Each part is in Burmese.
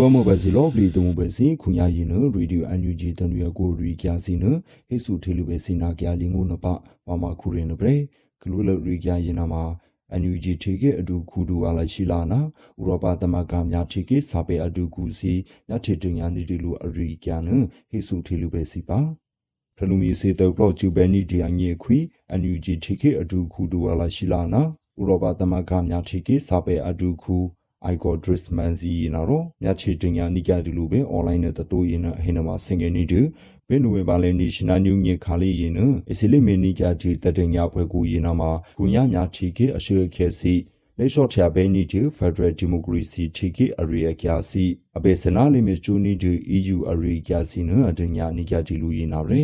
ပွဲမဘစီလောပလီတမှုပဲစီခုညာရင်နရေဒီယိုအန်ယူဂျီတန်ရကိုရီကျစီနဟေဆုထေလူပဲစီနာကြလင်းကိုနပဝမခုရင်နပရေကလူလရီကျရင်နာမှာအန်ယူဂျီထေကအဒူခုဒူအလာရှိလာနာဥရောပသမဂ္ဂများထေကစာပေအဒူကူစီမြတ်ထေတင်ညာနေဒီလူအရီကျနဟေဆုထေလူပဲစီပါဖလူမီစေတောပလော့ကျူဘဲနီဒီအငေခွီအန်ယူဂျီထေကအဒူခုဒူအလာရှိလာနာဥရောပသမဂ္ဂများထေကစာပေအဒူခုအိုက် ကောဒရစ်မန်စီနာရောမြချေတင်ညာနိကြတူလိုပဲအွန်လိုင်းနဲ့တတိုးရင်အဟိနမဆင်ငယ်နေတူဘင်းနူဝဲပါလဲနေရှင်နာညူငေခါလေးရင်နအစီလိမင်းနိကြတီတတင်ညာဖွဲကူရင်နာမှာကုညာမြချီကေအရှိခဲစီလေရှော့ချာဘဲနီတူဖက်ဒရယ်ဒီမိုကရေစီတီကေအရီယာကျစီအဘေစနာလိမစ်ဂျူနီတူ EU အရီကျစီနအတင်ညာနိကြတီလူရင်နာရဲ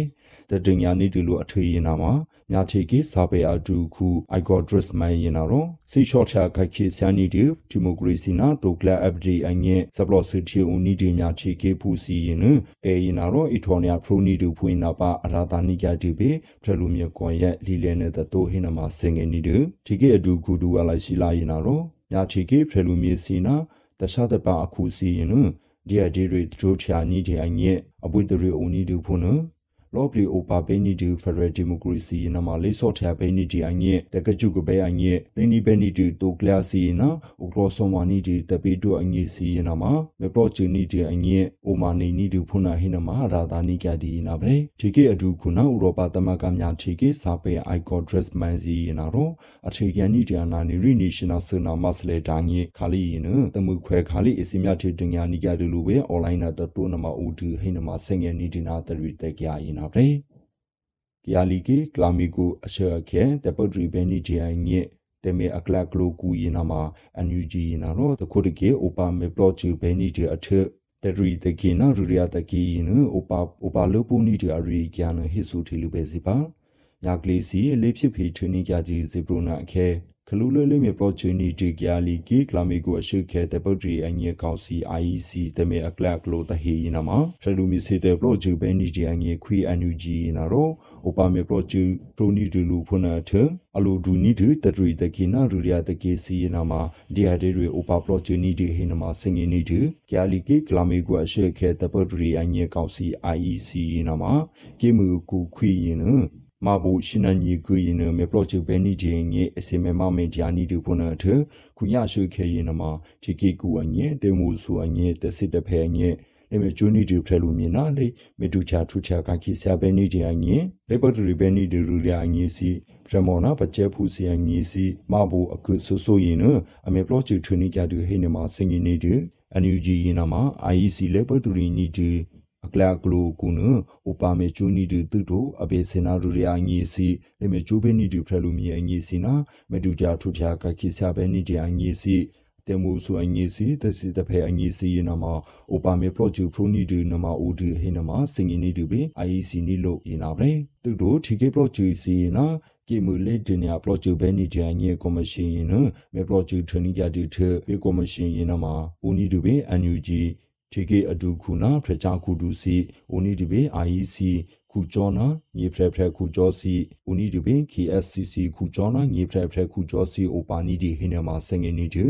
တတင်ညာနိတူလိုအထွေရင်နာမှာမြချေကေစာပေအတူခုအိုက်ကောဒရစ်မိုင်းရင်နာရောစီရှော့ချာခိုက်ခေဆန်နီတီဒီမိုကရေစီနာတိုကလာအပ်ဒီအငဲဆပ်လော့စီတီဦးနီဒီမြချေကေဖူစီရင်နအေရင်နာရောအီထော်နီယာဖရိုနီတူဖွင့်နာပါအရာတာနိကြတီပေထရလူမြေကွန်ရက်လီလဲနဲ့တတိုးဟင်းနမှာစင်ငယ်နီတူဒီကေအတူခုဒူဝလာရှိလာရင်နာရောမြချေကေထရလူမြေစီနာတခြားတပါအခုစီရင်နဒီအဒီရီဒိုချာနီဒီအငဲအပွေတရီဦးနီတူဖုန် လောပလီအိုပါဘေနီဒီဖက်ဒရယ်ဒီမိုကရေစီနမလေးစော့ချာဘေနီဒီအငဲတကကျုကဘေအငဲသင်းဒီဘေနီဒီတိုကလာစီနာဥကရောဆောမနီဒီတပေဒိုအငဲစီနမမေပရောချီနီဒီအငဲအိုမာနီနီဒီဖုနာဟိနမရာဒါနီကဒီနာဘေဒီကေအဒူခုနာဥရောပသမဂ္ဂများချီကေစာပေအိုက်ကောဒရက်မန်စီနာရောအခြေခံနီဒီအနာနီရီနီရှင်နာဆနာမစလေတာငဲခါလီယနတမှုခွဲခါလီအစီမြတီတင်ညာနီကဒီလိုပဲအွန်လိုင်းနာတတိုးနမဥဒူဟိနမဆငယ်နီဒီနာတရီတက်ကြရင်နာပဲကီယာလီကီကလာမီကိုအရှောခဲတပုတ်ရီဘဲနီဂျီအိုင်ညေတမေအကလကလိုကူယနာမှာအန်ယူဂျီနာရောတခုတကေအိုပါမေပလော့ချီဘဲနီဂျီအထက်တရီတကီနာရူရီယာတကီနအိုပါအိုပါလိုပူနီဒီအရီကျန်ဟိဆူတီလူပဲစီပါညာကလေးစီလေးဖြစ်ဖီထင်းနေကြကြီးဇေဘရိုနာအခဲ ခလူလလေးမြေ opportunity ကြလီကီကလာမီကိုအရှိခဲတဲ့ပုတ်ရီအငြေကောက်စီ IEC တမေအကလကလိုတဟီနာမဖလူမီစီတဲ့ project ဘဲနီဒီအငြေခွီအန်ယူဂျီနာရောဥပမေ project ပရိုနီဒလူဖုနာထအလိုဒူနီဒီတရီတကိနာရူရယာတကေစီနာမဒီဟာဒေရီဥပ project နီဒီဟိနမစင်ငီနီဒီကြလီကီကလာမီကိုအရှိခဲတဲ့ပုတ်ရီအငြေကောက်စီ IEC နာမကေမူကူခွီယင်းမ ဘူရှင်နညီကူရင်မေပလော့ချဘဲနီဂျင်းငေအစီမေမမေဂျာနီဒူဖုန်ထခုညရှုခဲရင်နမချီကီကူအငေတေမူဆူအငေတစစ်တဖဲငေလေမေဂျူနီဒီဖဲလူမြနာလေမေဒူချာထူချာကခိဆာဘဲနီဂျင်းငေလေပတ်ရီဘဲနီဒီရူရအငေစီပရမောနာပကျဲဖူစီအငေစီမဘူအခုဆူဆူရင်အမေပလော့ချထူနီကြတူဟိနေမစင်ငီနေဒီအန်ယူဂျီရင်နမ IEC လေပတ်ရီနီဒီ အကလကလူကုနဥပမေချူနီတူတူတိုအဘေစနာရူရယာငီစီလေမေချူဘေနီတူဖရလူမီအငီစီနာမေတူဂျာထုချာကခိဆာဘဲနီတီအငီစီတေမူဆူအငီစီတစီတဖဲအငီစီနမဥပမေပရောဂျူဖရိုနီတူနမဥဒူဟိနမစင်ငီနီတူဘေ IEC နီလို့ယနာပဲတူတို့ထီကေပရောဂျူစီနာကိမူလေဒနီယာပရောဂျူဘဲနီဂျာငီကောမရှင်နမေပရောဂျူထနီဂျာတီထဘေကောမရှင်ယနာမဥနီတူဘေ NUG ထေ ကေအဒူခုနာဖရချာခုဒူစီအိုနီဒီဘေ IEC ခုကျောနာညီဖရဖရခုကျောစီအိုနီဒီဘေ KSCC ခုကျောနာညီဖရဖရခုကျောစီအိုပါနီဒီဟိနမဆငင်နီတူ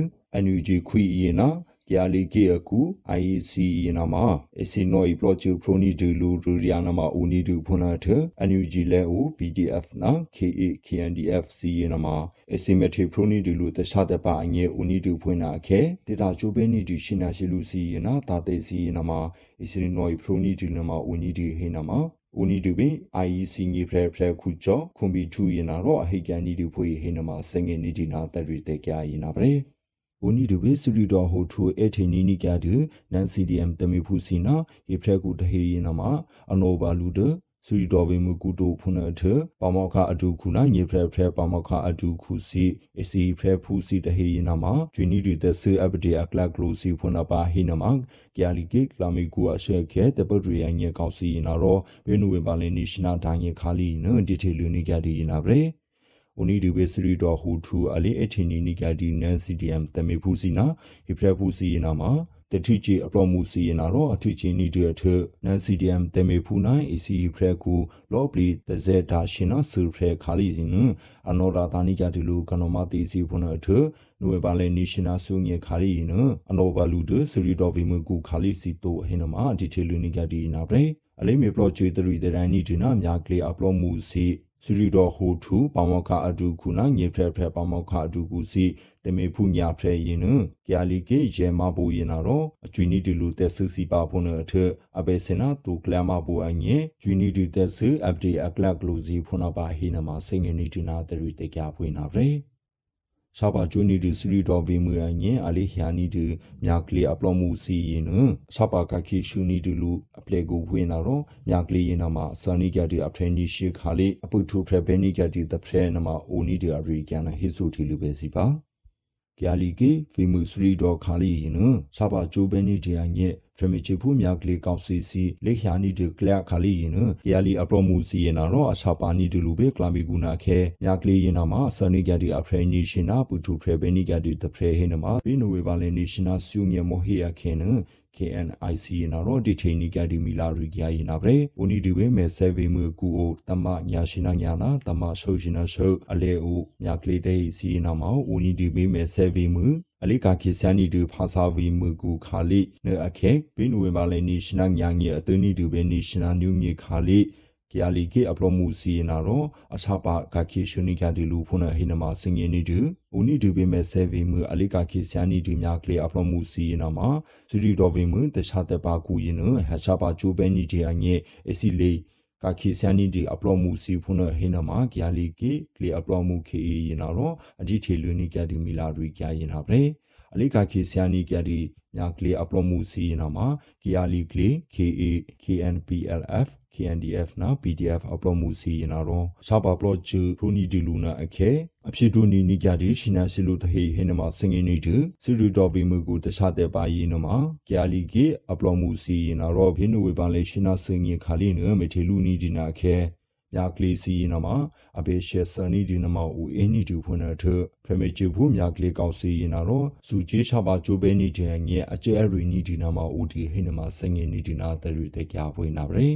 NUG ခွီအီနာ ကြလီကေအကူ IEC ယနာမအစီနိုဤပလော့ချူပရိုနီဒူလူရူရီယာနာမဦးနီဒူဖုနာထ NUG လဲဦး PDF နာ KA KNDF C ယနာမအစီမက်ထရီပရိုနီဒူလူတခြားတပါအငဲဦးနီဒူဖွင့်နာခဲဒေတာချိုးပဲနီဒူရှင်နာရှိလူစီယနာတာတေစီယနာမအစီနိုဤပရိုနီဒူနာမဦးနီဒူဟေနာမဦးနီဒူပင် IEC ငေဖရဖရခုကျော်ခွန်ဘီထူယနာတော့အဟိကန်နီဒူဖွေဟေနမစငေနီဒီနာတရီတေကြယနာပဲ ဝနီဒူဘေစရီတော်ဟိုထူအထေနီနီကဒူနန်စီဒီအမ်တမီဖူစီနာဟေဖရက်ကူတဟေယနာမအနောဘာလူဒစရီတော်ဘေမူကူတိုဖုန်အထပမောခအဒူခုနာညေဖရက်ဖရက်ပမောခအဒူခုစီအစီဖရက်ဖူစီတဟေယနာမဂျွနီဒီတဆအပဒေအကလကလိုစီဖုန်ပါဟိနမကယာလီကေကလာမီကူအရှေခဲတပတ်ရီယညေကောက်စီနာရောဘေနူဝေပါလင်းနီရှနာဒိုင်းယေခါလီနဒီထေလူနီကြဒီနာဗရေ ဦးနီဒီဝေစရီတော်ဟူထူအလေးအထင်နီနီကဒီနန်စီဒီအမ်တမေဖူစီနာဟိဖရဖူစီနာမှာတတတိချီအပလောမှုစီနာတော့အထချီနီတဲ့ထနန်စီဒီအမ်တေမေဖူနိုင် ACE ဖရကူလောပလီတဇက်တာရှင်နာဆူဖရခါလီစင်အနောရာတာနီကြတူလူကနောမတီစီဖုန်အထနိုဝေဘာလေနီရှင်နာဆူငေခါလီနအနောဘာလူဒစရီတော်ဗီမကူခါလီစီတိုဟေနမဒီထေလူနီကြဒီနာပရေအလေးမေပလော့ချေတရီတဲ့တိုင်းနီဒီနာမြာကလေးအပလောမှုစီ စရီတော်ဟိုထူပမောခအဒုခုနာညေဖရဖရပမောခအဒုခုစီတမေဖူညာဖရရင်နကြာလီကေရဲမဘူရင်နာတော့အကျွီနီတီလူတက်ဆူစီပါဖုန်အထအဘေစနာတူကလမဘူအငေကျွီနီတီတက်ဆူအပဒေအကလကလူစီဖုန်ပါဟိနမစိငနီတီနာတရီတေကြဖွေးနာပဲ ရှာပါကျွနီဒီစရီတော်ဗီမူအငင်အလေးဟျာနီဒီမြာကလီအပလောမှုစီရင်နရှာပါကခိရှူနီဒီလူအပလေကိုဝင်းနာတော့မြာကလီရင်နာမှာဆာနီကြဒီအဖရနီရှိခါလေးအပုထုဖရဘဲနီကြဒီတဖရနမှာအိုနီဒီအရီကန်ဟိဆူတီလူပဲစီပါ ကျာလီကေဖီမူစရီတော်ခါလီရင်နရှာပါဂျိုဘဲနီဒီယညက်ဖရမီချီဖူမြကလေးကောက်စီစီလေခ ्या နီဒီကလခါလီရင်နယာလီအပရမူစီရင်နာတော့အချာပါနီဒီလူပဲကလာမီကူနာခဲမြကလေးရင်နာမှာဆနီကြဒီအဖရနီရှင်နာပူထူဖရဘဲနီကြဒီတဖရဟင်းနာမှာဘီနိုဝေဘာလနေရှင်နာဆူငေမိုဟီယာခဲန KNIC နာရောဒီချိန်နီကဒီမီလာရီကြရင်နာပဲဦးနီဒီဝဲမဲဆဲဗေမကူအိုတမညာရှိနာညာနာတမဆုရှင်နာဆုအလေအိုမြကလေးတဲ့စီနာမောဦးနီဒီဝဲမဲဆဲဗေမအလိကာခေဆန်နီဒူဖာစာဗီမူကူခါလိနေအခေဘင်းဝေမာလေနီရှနာညာငီအသွနီဒူဘေနီရှနာနူမီခါလိ ကယာလီကေအပလိုမှုစီနာရောအချပါကခိရှုနိကဒီလူဖုန်ဟိနမစင်ယနီဒူဦးနီဒူဘေမဲဆေဗီမူအလိကာခိဆန်နီဒူမြကလေအပလိုမှုစီနာမှာစီရီတော်ဗီမူတခြားတပါကူယင်းဟချပါချိုဘဲနီဒီအငဲအစီလေးကခိဆန်နီဒီအပလောမှုစီဖုန်ဟိနမကယာလီကေကလေအပလောမှုခေယနာရောအဒီထေလူနီကဒီမီလာရီကြရင်ဟာပဲ အလိကခေဆယာနီကြဒီညာကလေးအပလောမှုစီနာမှာကီယာလီကလေး KA KNPLF KNDF နာ PDF အပလောမှုစီနာတော့စာပါပလော့ချူဖူနီဒီလူနာအခဲအဖြစ်တူနီနီကြဒီရှိနာစီလူတဟေဟင်းနမစင်ငင်းနေတူစီရီတော်ဘီမူကိုတခြားတဲ့ပါရင်နမကီယာလီကေအပလောမှုစီနာတော့ဘင်းနဝေပါလေရှိနာစင်ငင်းခါလီနမေထေလူနီဒီနာအခဲ မြကလေးစီနမအဘေရှေစနီဒီနမဦးအင်းနီတူဖွနထဖရမေချဘူးမြကလေးကောက်စီနာတော့စူချေးရှာပါကျိုးပဲနီတဲ့ငယ်အကျဲရီနီဒီနမဦးဒီဟိနမစငယ်နီဒီနာတရီတဲ့ကြဖွေးနာပဲ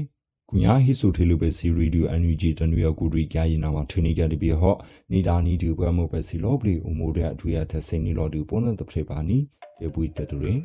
ကုညာဟိဆိုထေလိုပဲစီရီဒူအန်ယူဂျီတနွေကူရီကြရင်နာမှာထင်းနေကြတဲ့ပြဟော့နေတာနီဒီဘွဲမို့ပဲစီလောပလီအမိုးတဲ့အထွေအထက်စိန်နီလော်ဒီပုံနဲ့တဖရပါနီေပွေတတူရင်